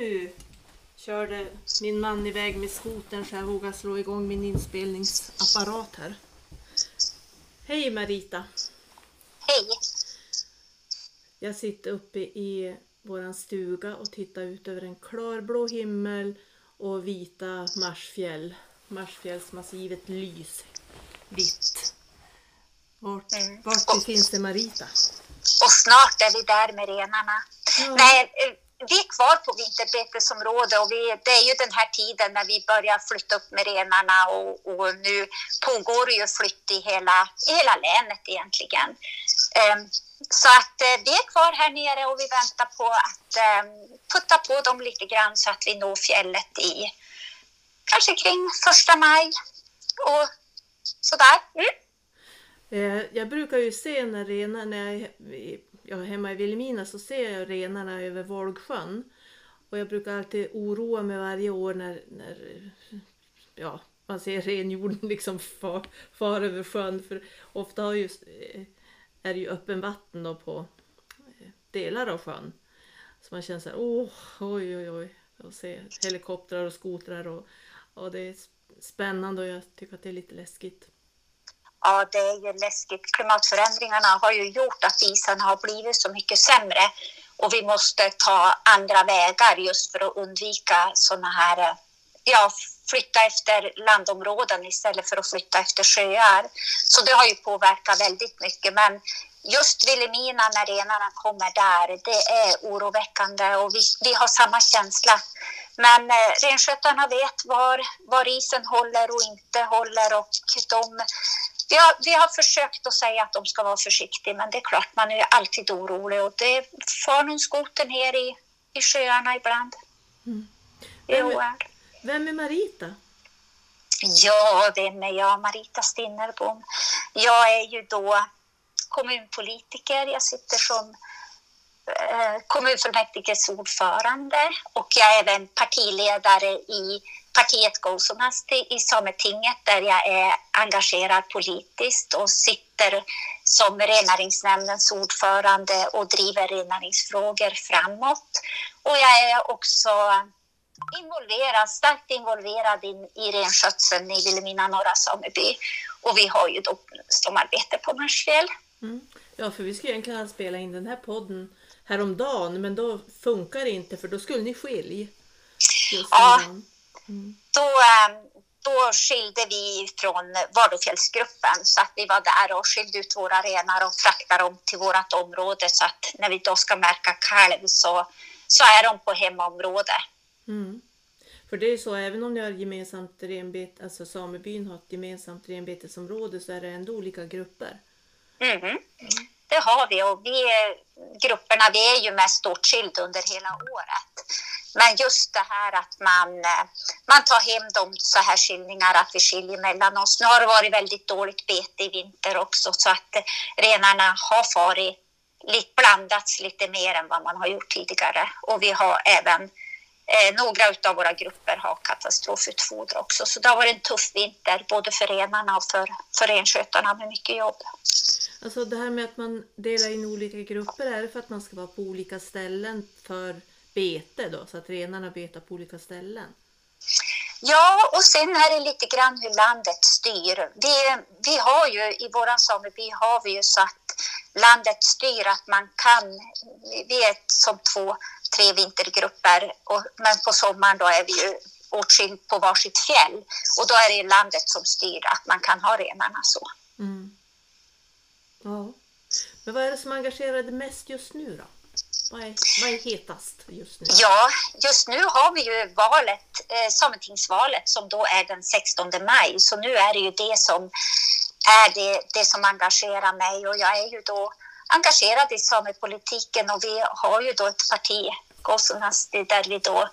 Nu körde min man iväg med skotern så jag vågar slå igång min inspelningsapparat här. Hej Marita! Hej! Jag sitter uppe i våran stuga och tittar ut över en klarblå himmel och vita Marsfjäll. Marsfjällsmassivet lys vitt. Vart, Mm. vart befinns det Marita? Och snart är vi där med renarna. Ja. Nej, vi är kvar på vinterbetesområde och vi, det är ju den här tiden när vi börjar flytta upp med renarna och, och nu pågår det ju flytt i hela, i hela länet egentligen. Um, Så att eh, vi är kvar här nere och vi väntar på att eh, putta på dem lite grann så att vi når fjället i kanske kring första maj och sådär. Mm. Eh, jag brukar ju se när renar, när jag är ja, hemma i Vilhelmina så ser jag renarna över Volgsjön. Och jag brukar alltid oroa mig varje år när, när ja, man ser renhjorden liksom far, far över sjön. För ofta har just, eh, är det ju öppen vatten då på eh, delar av sjön. Så man känner så här, åh, oj, oj, oj. Och ser helikoptrar och skotrar och, och det är spännande och jag tycker att det är lite läskigt. Ja, det är ju läskigt. Klimatförändringarna har ju gjort att isen har blivit så mycket sämre och vi måste ta andra vägar just för att undvika sådana här, ja, flytta efter landområden istället för att flytta efter sjöar. Så det har ju påverkat väldigt mycket. Men just Vilhelmina när renarna kommer där, det är oroväckande och vi, vi har samma känsla. Men eh, renskötarna vet var, var isen håller och inte håller och de vi har, vi har försökt att säga att de ska vara försiktiga, men det är klart, man är ju alltid orolig och det far någon skoter ner i, i sjöarna ibland. Mm. Det är. Vem är Marita? Ja, vem är jag? Marita Stinnerbom. Jag är ju då kommunpolitiker. Jag sitter som eh, kommunfullmäktiges ordförande och jag är även partiledare i partiet Gousomasti i Sametinget där jag är engagerad politiskt och sitter som rennäringsnämndens ordförande och driver rennäringsfrågor framåt. Och jag är också involverad, starkt involverad in, i renskötseln i Vilhelmina norra sameby. Och vi har ju då samarbete på Marsfjäll. Mm. Ja, för vi skulle egentligen ha spelat in den här podden häromdagen, men då funkar det inte för då skulle ni skilja. Just Ja. Mm. Då, eh, då skilde vi från Vardöfjällsgruppen så att vi var där och skilde ut våra renar och fraktade dem till vårt område så att när vi då ska märka kalv så, så är de på hemområde. Mm. För det är ju så, även om ni har gemensamt renbete, alltså samebyn har ett gemensamt renbetesområde så är det ändå olika grupper. Mhm. Det har vi och vi grupperna vi är ju mest åtskilda under hela året. Men just det här att man, eh, man tar hem de så här skiljningar, att vi skiljer mellan oss. Nu har det varit väldigt dåligt bete i vinter också så att eh, renarna har farit lite blandats lite mer än vad man har gjort tidigare. Och vi har även eh, några av våra grupper har katastrofutfoder också. Så det har varit en tuff vinter både för renarna och för, för renskötarna med mycket jobb. Alltså det här med att man delar in olika grupper, är det för att man ska vara på olika ställen för bete då? Så att renarna betar på olika ställen? Ja, och sen är det lite grann hur landet styr. Vi, vi har ju i våran sameby har vi ju så att landet styr att man kan, vi är som två, tre vintergrupper, och, men på sommaren då är vi ju åtskild på varsitt fjäll. Och då är det landet som styr att man kan ha renarna så. Mm. Ja. Men vad är det som engagerar dig mest just nu då? Vad är, vad är hetast just nu? Ja, just nu har vi ju valet, eh, Sametingsvalet som då är den 16 maj. Så nu är det ju det som är det, det som engagerar mig och jag är ju då engagerad i samepolitiken och vi har ju då ett parti, Gosunasti, där vi då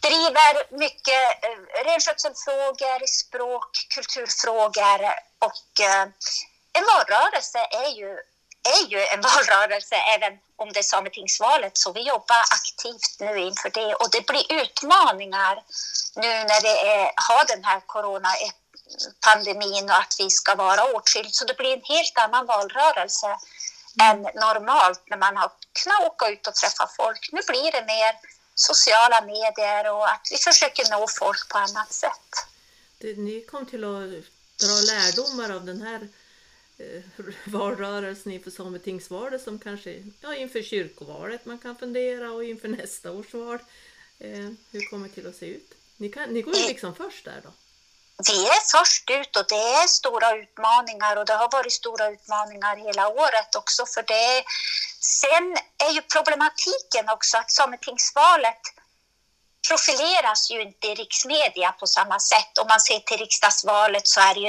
driver mycket eh, renskötselfrågor, språk, kulturfrågor och eh, en valrörelse är ju, är ju en valrörelse även om det är Sametingsvalet så vi jobbar aktivt nu inför det och det blir utmaningar nu när vi är, har den här coronapandemin eh, och att vi ska vara åtskilt så det blir en helt annan valrörelse än normalt när man har kunnat åka ut och träffa folk. Nu blir det mer sociala medier och att vi försöker nå folk på annat sätt. Det, ni kom till att dra lärdomar av den här valrörelsen inför Sametingsvalet som kanske ja, inför kyrkovalet man kan fundera och inför nästa års val. Eh, hur kommer det till att se ut? Ni, kan, ni går ju liksom först där då. Vi är först ut och det är stora utmaningar och det har varit stora utmaningar hela året också för det. Sen är ju problematiken också att Sametingsvalet profileras ju inte i riksmedia på samma sätt. Om man ser till riksdagsvalet så är det ju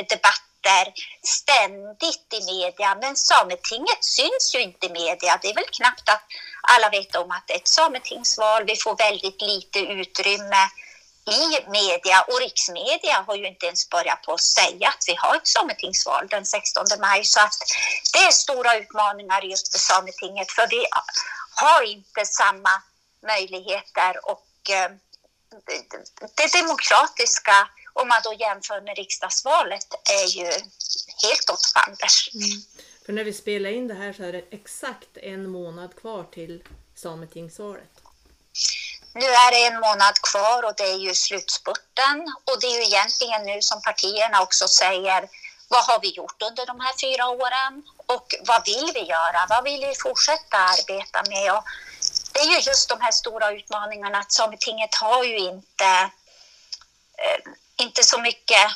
debatter ständigt i media, men Sametinget syns ju inte i media. Det är väl knappt att alla vet om att det är ett sametingsval. Vi får väldigt lite utrymme i media och riksmedia har ju inte ens börjat på att säga att vi har ett sametingsval den 16 maj. Så att det är stora utmaningar just för Sametinget för vi har inte samma möjligheter och eh, det demokratiska, om man då jämför med riksdagsvalet, är ju helt åt fanders. Mm. För när vi spelar in det här så är det exakt en månad kvar till Sametingsvalet. Nu är det en månad kvar och det är ju slutspurten och det är ju egentligen nu som partierna också säger vad har vi gjort under de här fyra åren och vad vill vi göra? Vad vill vi fortsätta arbeta med? Och det är ju just de här stora utmaningarna att Sametinget har ju inte, eh, inte så mycket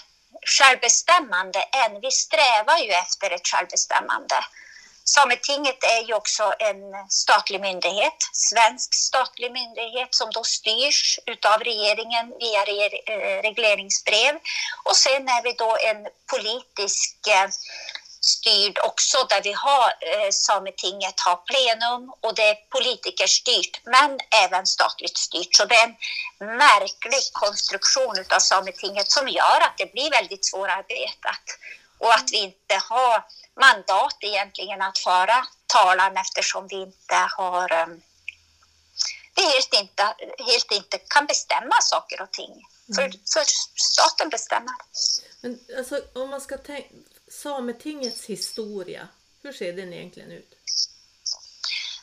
självbestämmande än. Vi strävar ju efter ett självbestämmande. Sametinget är ju också en statlig myndighet, svensk statlig myndighet som då styrs utav regeringen via eh, regleringsbrev. Och sen är vi då en politisk eh, styrd också där vi har eh, Sametinget har plenum och det är politikerstyrt men även statligt styrt. Så det är en märklig konstruktion av Sametinget som gör att det blir väldigt svårarbetat och att vi inte har mandat egentligen att föra talan eftersom vi inte har um, vi helt inte, helt inte kan bestämma saker och ting. Mm. För, för staten bestämmer. Men alltså, om man ska tänka, Sametingets historia, hur ser den egentligen ut?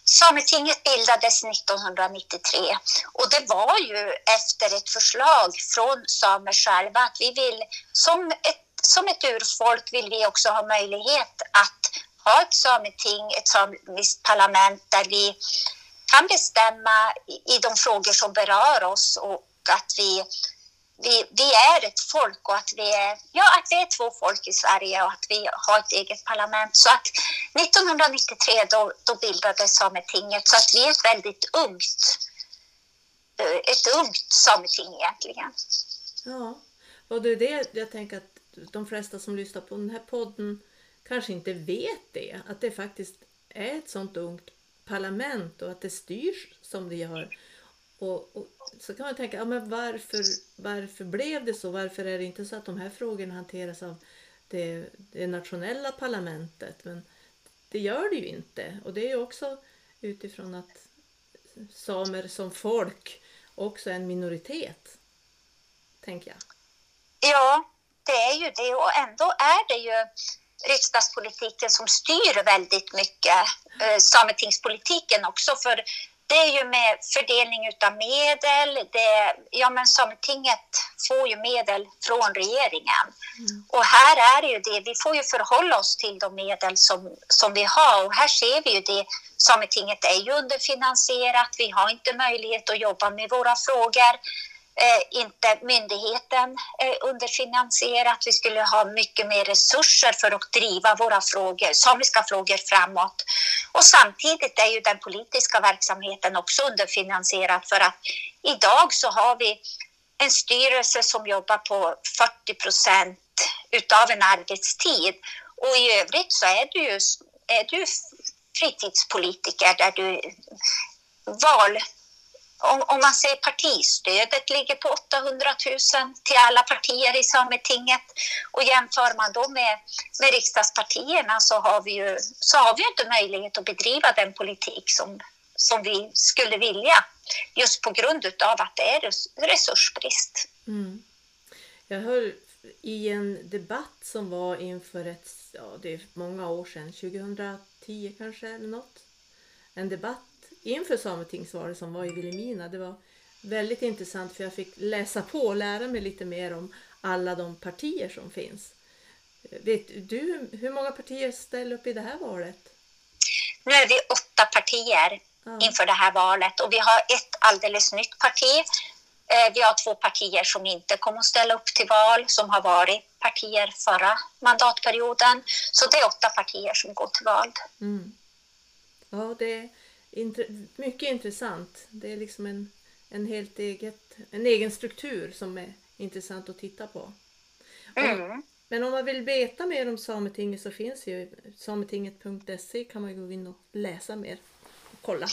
Sametinget bildades 1993 och det var ju efter ett förslag från samer själva att vi vill som ett som ett urfolk vill vi också ha möjlighet att ha ett sameting, ett samiskt parlament där vi kan bestämma i de frågor som berör oss och att vi, vi, vi är ett folk och att vi är, ja, att vi är två folk i Sverige och att vi har ett eget parlament. Så att 1993 då, då bildades Sametinget så att vi är ett väldigt ungt, eh, ett ungt sameting egentligen. Ja, och det är det jag tänker att de flesta som lyssnar på den här podden kanske inte vet det. Att det faktiskt är ett sånt ungt parlament och att det styrs som det gör. Och, och, så kan man tänka, ja, men varför, varför blev det så? Varför är det inte så att de här frågorna hanteras av det, det nationella parlamentet? Men det gör det ju inte. Och det är ju också utifrån att samer som folk också är en minoritet, tänker jag. Ja, det är ju det och ändå är det ju riksdagspolitiken som styr väldigt mycket eh, sametingspolitiken också. För det är ju med fördelning av medel. Det, ja, men Sametinget får ju medel från regeringen. Mm. Och här är det ju det, vi får ju förhålla oss till de medel som, som vi har. Och här ser vi ju det, Sametinget är ju underfinansierat. Vi har inte möjlighet att jobba med våra frågor eh, inte myndigheten eh, underfinansierat. Vi skulle ha mycket mer resurser för att driva våra frågor, samiska frågor framåt. Och samtidigt är ju den politiska verksamheten också underfinansierad för att idag så har vi en styrelse som jobbar på 40 procent utav en arbetstid och i övrigt så är du är du fritidspolitiker där du val om, om man ser partistödet ligger på 800 000 till alla partier i Sametinget och jämför man då med, med riksdagspartierna så har vi ju så har vi inte möjlighet att bedriva den politik som, som vi skulle vilja just på grund av att det är resursbrist. Mm. Jag hör i en debatt som var inför ett, ja det är många år sedan, 2010 kanske eller något, en debatt inför Sametingsvalet som var i Vilhelmina. Det var väldigt intressant för jag fick läsa på och lära mig lite mer om alla de partier som finns. Vet du hur många partier ställer upp i det här valet? Nu är vi åtta partier ja. inför det här valet och vi har ett alldeles nytt parti. Eh, vi har två partier som inte kommer att ställa upp till val, som har varit partier förra mandatperioden. Så det är åtta partier som går till val. Mm. Ja, det är mycket intressant. Det är liksom en, en helt eget, en egen struktur som är intressant att titta på. Mm. Men om man vill veta mer om Sametinget så finns ju sametinget.se kan man gå in och läsa mer och kolla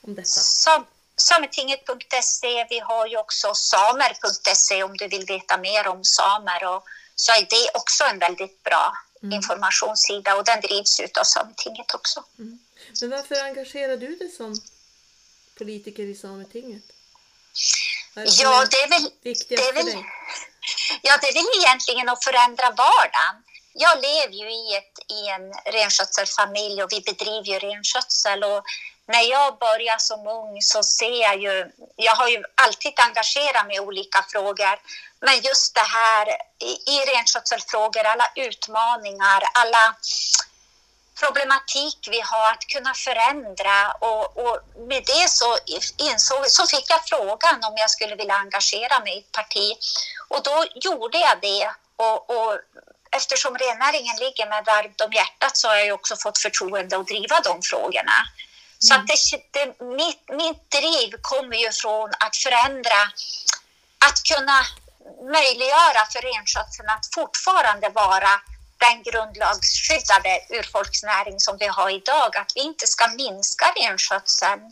om detta. Sam Sametinget.se, vi har ju också samer.se om du vill veta mer om samer och så är det också en väldigt bra mm. informationssida och den drivs ut av Sametinget också. Mm. Men varför engagerar du dig som politiker i Sametinget? Ja, det är väl... Det är väl ja, det är väl egentligen att förändra vardagen. Jag lever ju i, ett, i en renskötselfamilj och vi bedriver ju renskötsel. Och när jag började som ung så ser jag ju... Jag har ju alltid engagerat mig i olika frågor. Men just det här i, i renskötselfrågor, alla utmaningar, alla problematik vi har att kunna förändra och, och med det så insåg, så fick jag frågan om jag skulle vilja engagera mig i ett parti och då gjorde jag det och, och eftersom rennäringen ligger mig varmt om hjärtat så har jag också fått förtroende att driva de frågorna. Mm. Så att det, det, mitt, mitt driv kommer ju från att förändra, att kunna möjliggöra för renskötseln att fortfarande vara den grundlagsskyddade urfolksnäring som vi har idag, att vi inte ska minska renskötseln.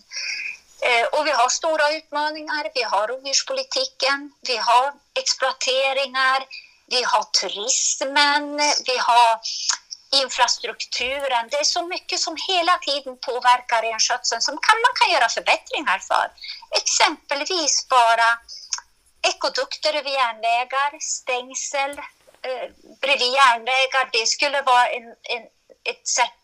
Eh, och vi har stora utmaningar. Vi har rovdjurspolitiken, vi har exploateringar, vi har turismen, vi har infrastrukturen. Det är så mycket som hela tiden påverkar renskötseln som kan, man kan göra förbättringar för. Exempelvis bara ekodukter över järnvägar, stängsel, eh, bredvid järnvägar, det skulle vara en, en, ett sätt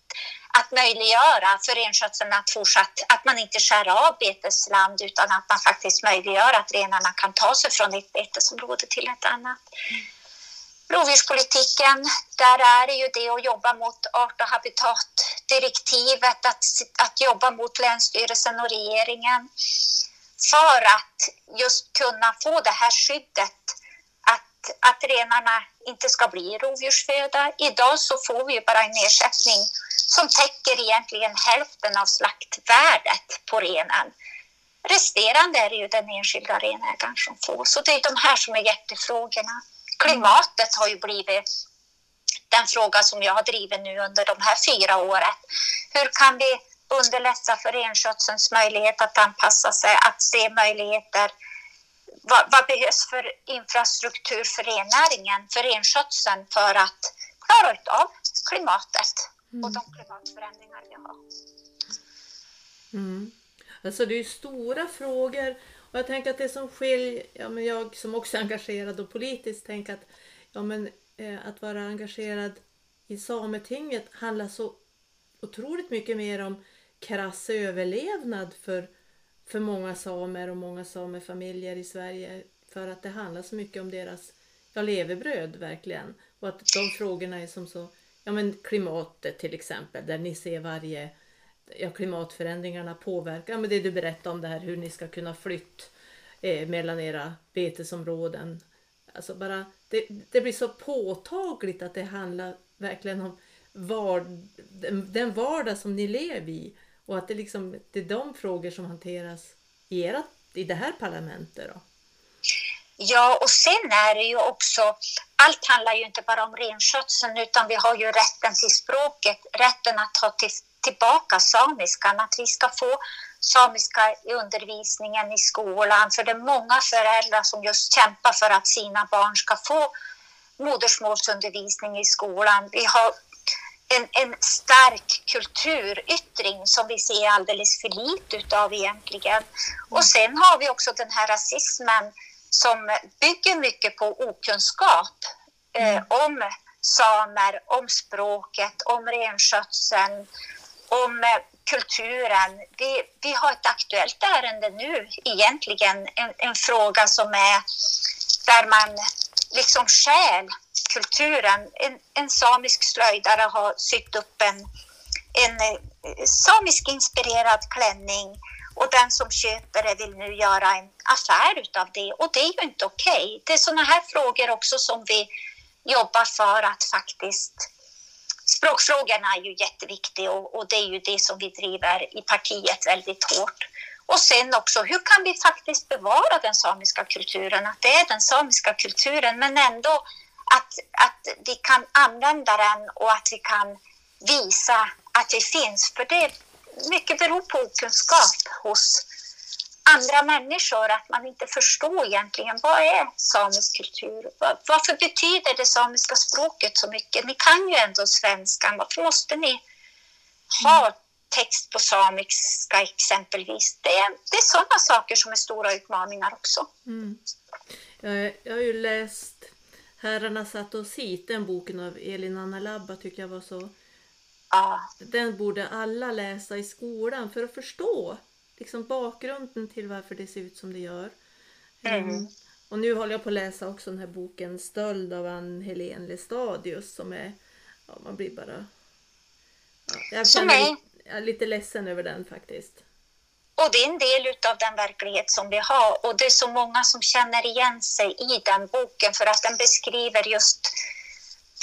att möjliggöra för renskötseln att fortsatt, att man inte skär av betesland utan att man faktiskt möjliggör att renarna kan ta sig från ett betesområde till ett annat. Rovdjurspolitiken, där är det ju det att jobba mot art och habitatdirektivet, att, att jobba mot Länsstyrelsen och regeringen för att just kunna få det här skyddet att renarna inte ska bli rovdjursföda. Idag så får vi bara en ersättning som täcker egentligen hälften av slaktvärdet på renen. Resterande är det ju den enskilda renägaren som får. Så det är de här som är hjärtefrågorna. Klimatet har ju blivit den fråga som jag har drivit nu under de här fyra åren. Hur kan vi underlätta för renskötselns möjlighet att anpassa sig, att se möjligheter vad, vad, behövs för infrastruktur för rennäringen, för renskötseln för att klara av klimatet mm. och de klimatförändringar vi har. Mm. Alltså det är stora frågor och jag tänker att det som skiljer, ja, men jag som också är engagerad och politiskt tänker att, ja, men, eh, att vara engagerad i Sametinget handlar så otroligt mycket mer om krass överlevnad för för många samer och många samefamiljer i Sverige för att det handlar så mycket om deras ja, levebröd verkligen. Och att de frågorna är som så, ja men klimatet till exempel, där ni ser varje, ja klimatförändringarna påverkar, ja, men det du berättade om det här hur ni ska kunna flytta eh, mellan era betesområden. Alltså bara, det, det blir så påtagligt att det handlar verkligen om var, den vardag som ni lever i och att det, liksom, det är de frågor som hanteras i, era, i det här parlamentet. Då. Ja, och sen är det ju också, allt handlar ju inte bara om renskötseln utan vi har ju rätten till språket, rätten att ta till, tillbaka samiskan, att vi ska få samiska i undervisningen i skolan. För det är många föräldrar som just kämpar för att sina barn ska få modersmålsundervisning i skolan. Vi har en, en stark kulturyttring som vi ser alldeles för lite av egentligen. Och sen har vi också den här rasismen som bygger mycket på okunskap eh, mm. om samer, om språket, om renskötseln. om eh, kulturen. Vi, vi har ett aktuellt ärende nu, egentligen en, en fråga som är där man liksom stjäl kulturen. En, en samisk slöjdare har sytt upp en, en eh, samisk inspirerad klänning och den som köper det vill nu göra en affär utav det och det är ju inte okej. Okay. Det är sådana här frågor också som vi jobbar för att faktiskt Språkfrågorna är ju jätteviktiga och, och det är ju det som vi driver i partiet väldigt hårt. Och sen också, hur kan vi faktiskt bevara den samiska kulturen? Att det är den samiska kulturen, men ändå att, att vi kan använda den och att vi kan visa att vi finns. För det mycket beror på okunskap hos andra människor, att man inte förstår egentligen vad är samisk kultur? Varför betyder det samiska språket så mycket? Ni kan ju ändå svenskan, varför måste ni ha text på samiska exempelvis? Det är, det är sådana saker som är stora utmaningar också. Mm. Jag, jag har ju läst Herrarna satt oss hit, den boken av Elin Anna Labba tycker jag var så... Ja. Den borde alla läsa i skolan för att förstå liksom bakgrunden till varför det ser ut som det gör. Mm. Um, och nu håller jag på att läsa också den här boken Stöld av Ann Helene Lestadius som är, ja man blir bara... Ja, jag känner jag är lite ledsen över den faktiskt. Och det är en del av den verklighet som vi har och det är så många som känner igen sig i den boken för att den beskriver just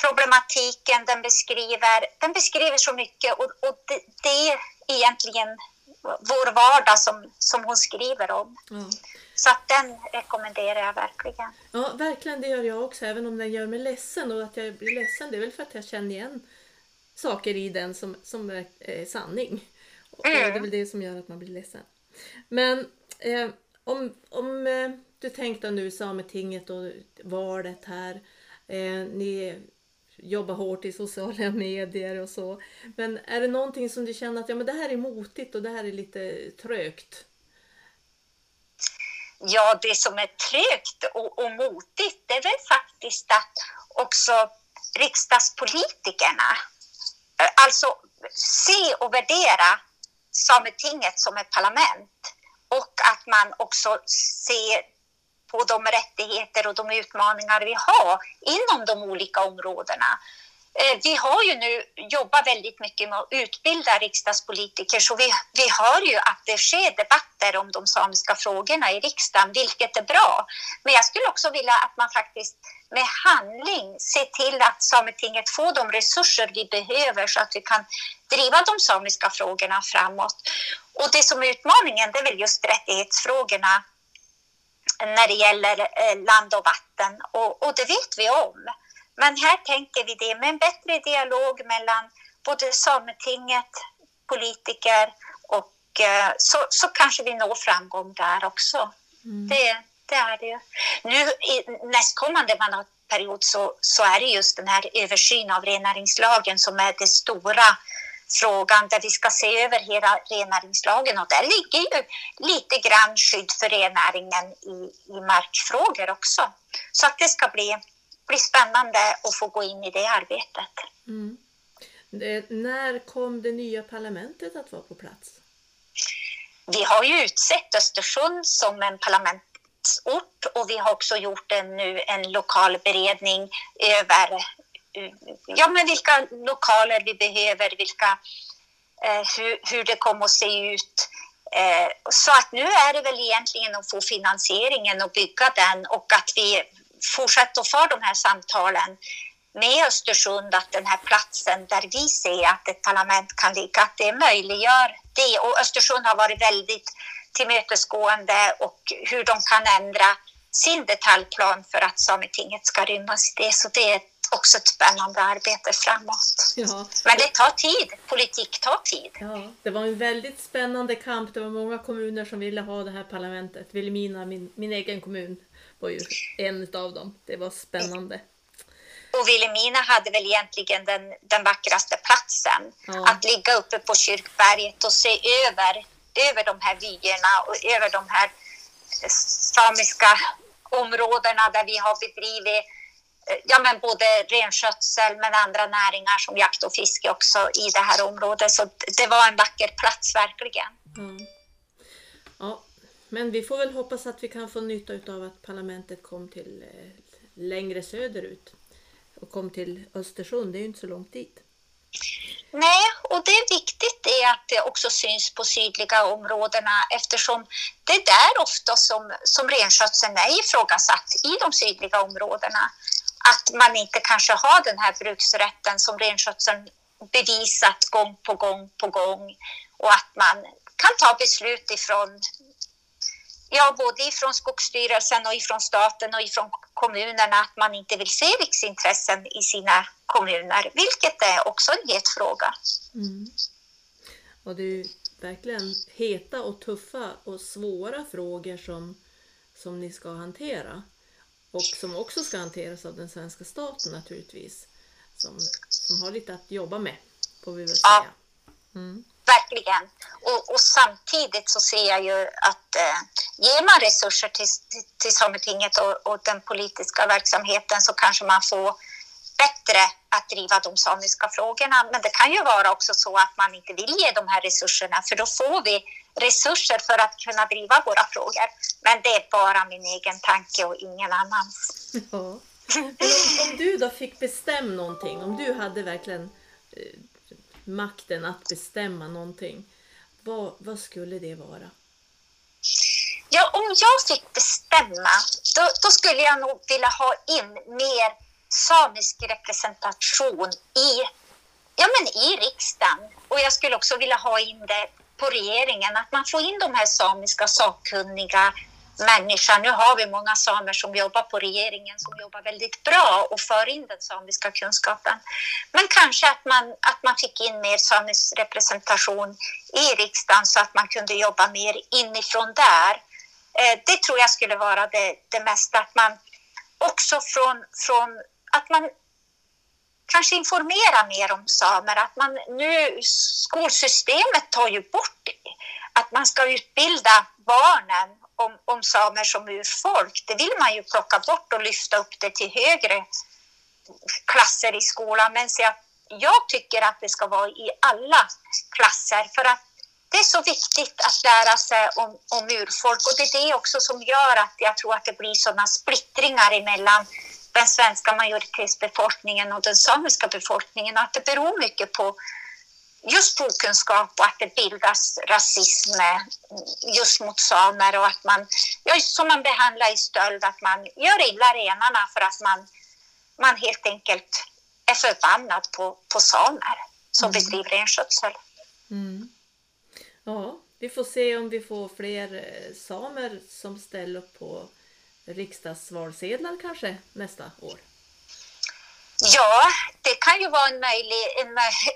problematiken, den beskriver, den beskriver så mycket och, och det, det är egentligen vår vardag som, som hon skriver om. Mm. Så att den rekommenderar jag verkligen. Ja, verkligen det gör jag också, även om den gör mig ledsen. Och att jag blir ledsen det är väl för att jag känner igen saker i den som, som är, är sanning. Och mm. Det är väl det som gör att man blir ledsen. Men eh, om, om eh, du tänkte nu Sametinget och valet här. Eh, ni jobba hårt i sociala medier och så. Men är det någonting som du känner att ja, men det här är motigt och det här är lite trögt? Ja, det som är trögt och, och motigt det är väl faktiskt att också riksdagspolitikerna eh, Eh, alltså se och värdera Sametinget som ett parlament och att man också ser på de rättigheter och de utmaningar vi har inom de olika områdena. Eh, vi har ju nu jobbat väldigt mycket med att utbilda riksdagspolitiker så vi, vi hör ju att det sker debatter om de samiska frågorna i riksdagen, vilket är bra. Men jag skulle också vilja att man faktiskt med handling ser till att Sametinget får de resurser vi behöver så att vi kan driva de samiska frågorna framåt. Och det som är utmaningen det är väl just rättighetsfrågorna när det gäller eh, land och vatten och, och det vet vi om. Men här tänker vi det med en bättre dialog mellan både Sametinget, politiker och eh, så, så kanske vi når framgång där också. Mm. Det, det är det ju. Nu i nästkommande mandatperiod så, så är det just den här översynen av rennäringslagen som är det stora frågan där vi ska se över hela rennäringslagen och där ligger ju lite grann skydd för rennäringen i, i markfrågor också. Så att det ska bli, bli spännande att få gå in i det arbetet. Mm. Det, när kom det nya parlamentet att vara på plats? Vi har ju utsett Östersund som en ort och vi har också gjort en, nu en lokal beredning över eh, ja, men vilka lokaler vi behöver, vilka, eh, hur, hur det kommer att se ut. Eh, så att nu är det väl egentligen att få finansieringen och bygga den och att vi fortsätter att föra de här samtalen med Östersund, att den här platsen där vi ser att ett parlament kan ligga, att det möjliggör det. Och Östersund har varit väldigt tillmötesgående och hur de kan ändra sin detaljplan för att Sametinget ska rymmas i det. Så det är också ett spännande arbete framåt. Ja. Men det tar tid. Politik tar tid. Ja, det var en väldigt spännande kamp. Det var många kommuner som ville ha det här parlamentet. Vilhelmina, min, min egen kommun, var ju en av dem. Det var spännande. Och Vilhelmina hade väl egentligen den, den vackraste platsen. Ja. Att ligga uppe på kyrkberget och se över, över de här vyerna och över de här eh, samiska områdena där vi har bedrivit eh, ja, men både renskötsel men andra näringar som jakt och fiske också i det här området. Så det var en vacker plats verkligen. Mm. ja, men vi får väl hoppas att vi kan få nytta av att parlamentet kom till eh, längre söderut och kom till Östersund. Det är ju inte så långt dit. Nej, och det är viktigt är att det också syns på sydliga områdena eftersom det är där ofta som, som renskötseln är ifrågasatt i de sydliga områdena. Att man inte kanske har den här bruksrätten som renskötseln bevisat gång på gång på gång och att man kan ta beslut ifrån ja, både ifrån Skogsstyrelsen och ifrån staten och ifrån kommunerna att man inte vill se riksintressen i sina kommuner, vilket är också en het fråga. Mm. Och det är ju verkligen heta och tuffa och svåra frågor som, som ni ska hantera. Och som också ska hanteras av den svenska staten naturligtvis. Som, som har lite att jobba med, får vi väl säga. Mm. Verkligen. Och, och, samtidigt så ser jag ju att eh, ger man resurser till, till, till Sametinget och, och, den politiska verksamheten så kanske man får bättre att driva de samiska frågorna. Men det kan ju vara också så att man inte vill ge de här resurserna för då får vi resurser för att kunna driva våra frågor. Men det är bara min egen tanke och ingen annans. Ja. om, om du då fick bestämma någonting, om du hade verkligen eh, makten att bestämma någonting, vad, vad skulle det vara? Ja, om jag fick bestämma, då, då, skulle jag nog vilja ha in mer samisk representation i, ja, men i riksdagen. Och jag skulle också vilja ha in det på regeringen, att man får in de här samiska sakkunniga människorna. Nu har vi många samer som jobbar på regeringen som jobbar väldigt bra och för in den samiska kunskapen. Men kanske att man, att man fick in mer samisk representation i riksdagen så att man kunde jobba mer inifrån där. Eh, det tror jag skulle vara det, det mesta. Att man också från, från att man kanske informerar mer om samer. Att man nu, skolsystemet tar ju bort det. Att man ska utbilda barnen om, om samer som urfolk, det vill man ju plocka bort och lyfta upp det till högre klasser i skolan. Men så jag, jag tycker att det ska vara i alla klasser för att det är så viktigt att lära sig om, om urfolk och det är det också som gör att jag tror att det blir sådana splittringar emellan den svenska majoritetsbefolkningen och den samiska befolkningen. Att det beror mycket på just okunskap och att det bildas rasism just mot samer och att man, ja, som man behandlar i stöld, att man gör illa renarna för att man, man helt enkelt är förbannad på, på samer som mm. bedriver renskötsel. Mm. Ja, vi får se om vi får fler eh, samer som ställer upp på riksdagsvalsedlar kanske nästa år. Ja, det kan ju vara en möjlig, en,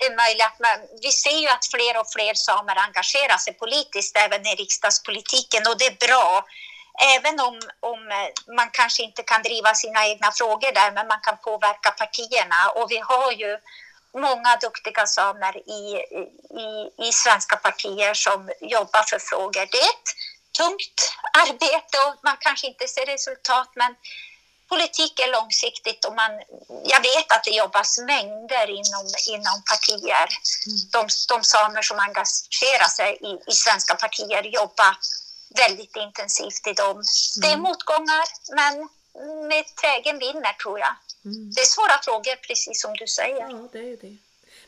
en möjlig att man, vi ser ju att fler och fler samer engagerar sig politiskt även i riksdagspolitiken och det är bra. Även om, om eh, man kanske inte kan driva sina egna frågor där, men man kan påverka partierna och vi har ju många duktiga samer i, i, i svenska partier som jobbar för frågor. Det är ett tungt arbete och man kanske inte ser resultat, men politik är långsiktigt och man, jag vet att det jobbas mängder inom, inom partier. Mm. De, de samer som engagerar sig i, i svenska partier jobbar väldigt intensivt i dem. Mm. Det är motgångar, men med trägen vinner tror jag. Mm. Det är svåra frågor, precis som du säger. Ja, det är det.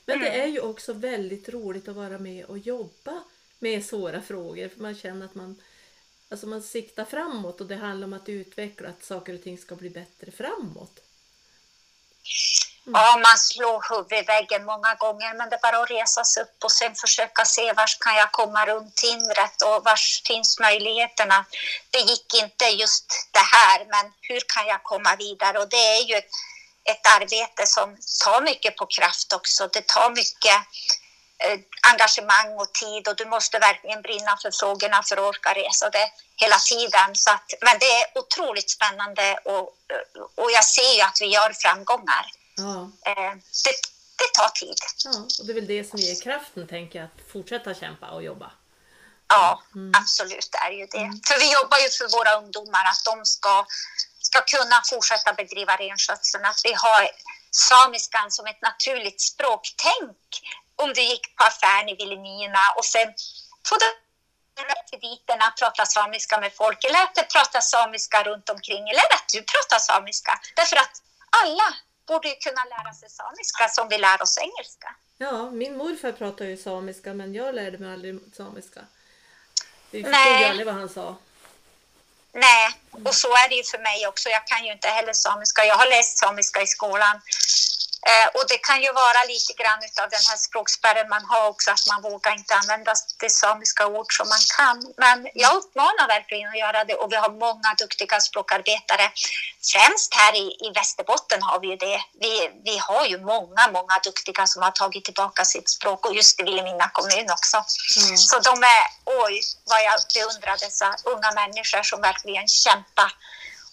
Men det mm. är ju också väldigt roligt att vara med och jobba med svåra frågor, för man känner att man Alltså man siktar framåt och det handlar om att utveckla att saker och ting ska bli bättre framåt. Mm. Ja, man slår huvudet i väggen många gånger men det är bara att resa sig upp och sen försöka se var kan jag komma runt hindret och var finns möjligheterna. Det gick inte just det här, men hur kan jag komma vidare? Och det är ju ett, ett arbete som tar mycket på kraft också. Det tar mycket engagemang och tid och du måste verkligen brinna för frågorna för att orka resa det hela tiden. Så att, men det är otroligt spännande och, och jag ser ju att vi gör framgångar. Ja. Eh, det, det tar tid. Ja, och det är väl det som ger kraften, tänker jag, att fortsätta kämpa och jobba. Ja, mm. absolut, det är ju det. Mm. För vi jobbar ju för våra ungdomar, att de ska ska kunna fortsätta bedriva renskötseln. Att vi har samiskan som ett naturligt språk. Tänk om du gick på affären i Vilhelmina och sen tog du till diterna prata samiska med folk eller att du pratar samiska runt omkring eller att du pratar samiska. Därför att alla borde ju kunna lära sig samiska som vi lär oss engelska. Ja, min morfar pratade ju samiska men jag lärde mig aldrig samiska. Vi förstod ju aldrig vad han sa. Nej, och så är det ju för mig också. Jag kan ju inte heller samiska. Jag har läst samiska i skolan Eh, och det kan ju vara lite grann av den här språkspärren man har också, att man vågar inte använda det samiska ord som man kan. Men jag uppmanar verkligen att göra det och vi har många duktiga språkarbetare. Främst här i, i Västerbotten har vi ju det. Vi, vi har ju många, många duktiga som har tagit tillbaka sitt språk och just i Vilhelmina kommun också. Mm. Så de är, oj vad jag beundrar dessa unga människor som verkligen kämpar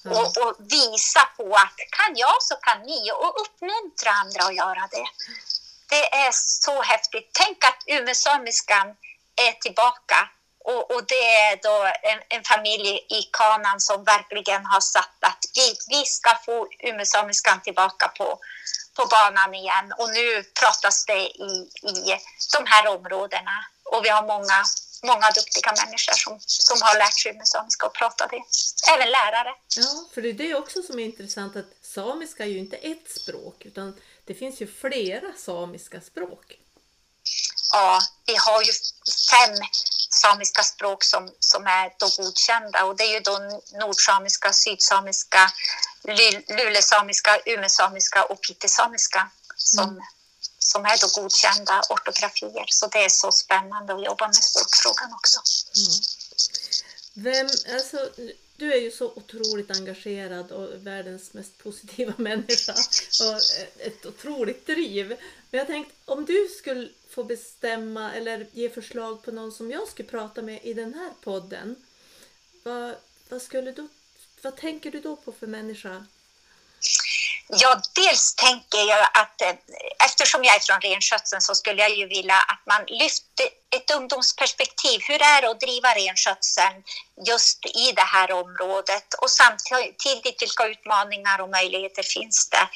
Mm. Och, och, visa på att kan jag så kan ni och uppmuntra andra att göra det. Det är så häftigt. Tänk att umesamiskan är tillbaka och, och, det är då en, en, familj i Kanan som verkligen har satt att vi, vi ska få umesamiskan tillbaka på, på banan igen. Och nu pratas det i, i de här områdena och vi har många många duktiga människor som, som har lärt sig med samiska och pratar det. Även lärare. Ja, för det är det också som är intressant att samiska är ju inte ett språk utan det finns ju flera samiska språk. Ja, vi har ju fem samiska språk som, som är då godkända och det är ju då nordsamiska, sydsamiska, lulesamiska, umesamiska och pitesamiska som, mm som är då godkända ortografier. Så det är så spännande att jobba med språkfrågan också. Mm. Vem, alltså, du är ju så otroligt engagerad och världens mest positiva människa och ett otroligt driv. Men jag tänkte om du skulle få bestämma eller ge förslag på någon som jag skulle prata med i den här podden. Vad, vad, skulle du, vad tänker du då på för människa? Ja, dels tänker jag att eh, eftersom jag är från renskötseln så skulle jag ju vilja att man lyfter ett ungdomsperspektiv. Hur är det att driva renskötseln just i det här området? Och samtidigt vilka utmaningar och möjligheter finns det?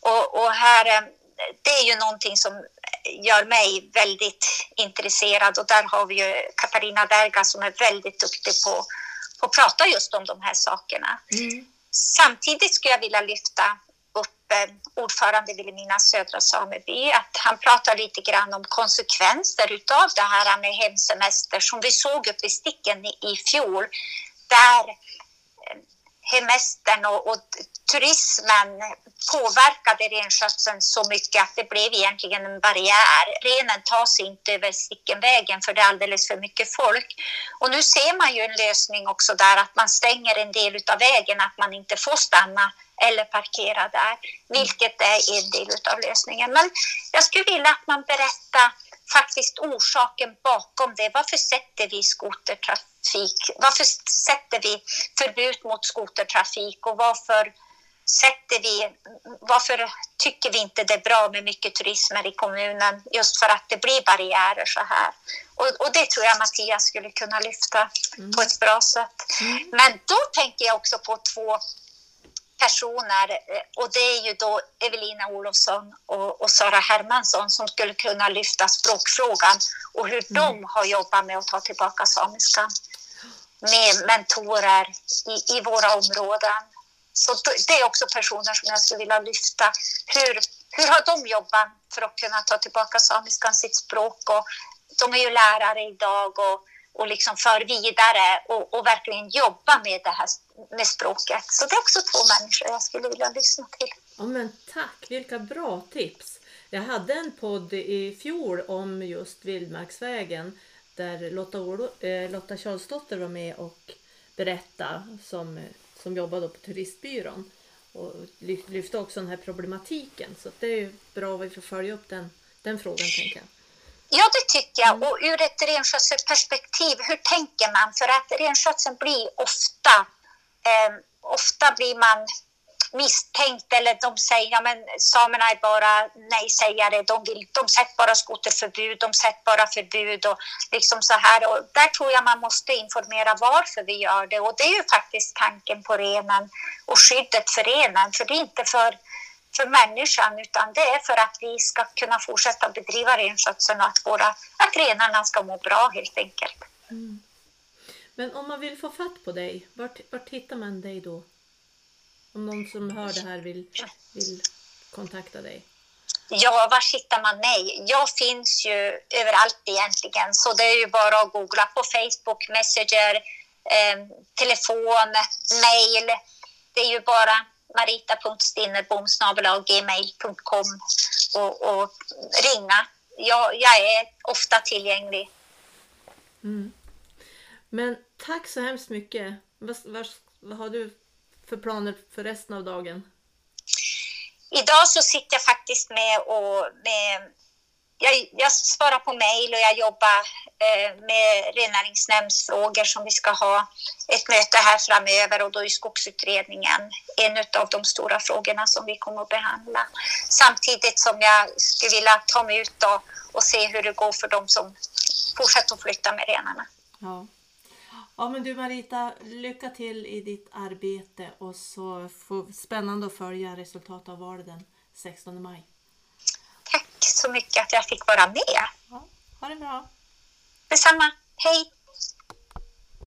Och, och här, eh, det är ju någonting som gör mig väldigt intresserad och där har vi ju Katarina Derga som är väldigt duktig på, på att prata just om de här sakerna. Mm. Samtidigt skulle jag vilja lyfta Eh, ordförande Vilhelmina södra sameby, att han pratar lite grann om konsekvenser utav det här med hemsemester som vi såg uppe i Sticken i fjol, där hemestern och, och turismen påverkade renskötseln så mycket att det blev egentligen en barriär. Renen tar sig inte över Sickenvägen för det är alldeles för mycket folk. Och nu ser man ju en lösning också där att man stänger en del av vägen, att man inte får stanna eller parkera där, vilket är en del av lösningen. Men jag skulle vilja att man berättar faktiskt orsaken bakom det. Varför sätter vi skotertrafik? Varför sätter vi förbud mot skotertrafik och varför sätter vi, varför tycker vi inte det är bra med mycket turismer i kommunen just för att det blir barriärer så här. Och, och det tror jag Mattias skulle kunna lyfta mm. på ett bra sätt. Mm. Men då tänker jag också på två personer eh, och det är ju då Evelina Olofsson och, och Sara Hermansson som skulle kunna lyfta språkfrågan och hur mm. de har jobbat med att ta tillbaka samiskan med mentorer i, i våra områden. Så det är också personer som jag skulle vilja lyfta. Hur, hur har de jobbat för att kunna ta tillbaka samiskan, sitt språk? Och de är ju lärare idag och och liksom för vidare och, och, verkligen jobba med det här med språket. Så det är också två människor jag skulle vilja lyssna till. Ja, men tack, vilka bra tips! Jag hade en podd i fjol om just Vildmarksvägen där Lotta, Olo, eh, Lotta Charlesdotter var med och berättade som, som jobbade på turistbyrån och lyfte också den här problematiken. Så det är bra att vi får följa upp den, den frågan tänker jag. Ja, det tycker jag. Och ur ett renskötselperspektiv, hur tänker man? För att renskötseln blir ofta, eh, ofta blir man misstänkt eller de säger ja men samerna är bara nej-sägare, de, vill, de sätter bara skoterförbud, de sätter bara förbud och liksom så här. Och där tror jag man måste informera varför vi gör det och det är ju faktiskt tanken på renen och skyddet för renen, för det är inte för för människan utan det är för att vi ska kunna fortsätta bedriva renskötseln och att, våra, att renarna ska må bra helt enkelt. Mm. Men om man vill få fatt på dig, vart, vart hittar man dig då? Om någon som hör det här vill, vill kontakta dig? Ja, var hittar man mig? Jag finns ju överallt egentligen, så det är ju bara att googla på Facebook, Messenger, eh, telefon, mail. Det är ju bara marita.stinnerbom.gmail.com och, och ringa. Jag, jag är ofta tillgänglig. Mm. Men tack så hemskt mycket. Vad, vad, vad har du för planer för resten av dagen? Idag så sitter jag faktiskt med och med, jag, jag svarar på mejl och jag jobbar eh, med rennäringsnämndsfrågor som vi ska ha ett möte här framöver och då är skogsutredningen en av de stora frågorna som vi kommer att behandla. Samtidigt som jag skulle vilja ta mig ut och, och se hur det går för de som fortsätter att flytta med renarna. Ja. Ja men du Marita, lycka till i ditt arbete och så får spännande att följa resultatet av valet den 16 maj. Tack så mycket att jag fick vara med. Ja, ha det bra. Detsamma. Hej!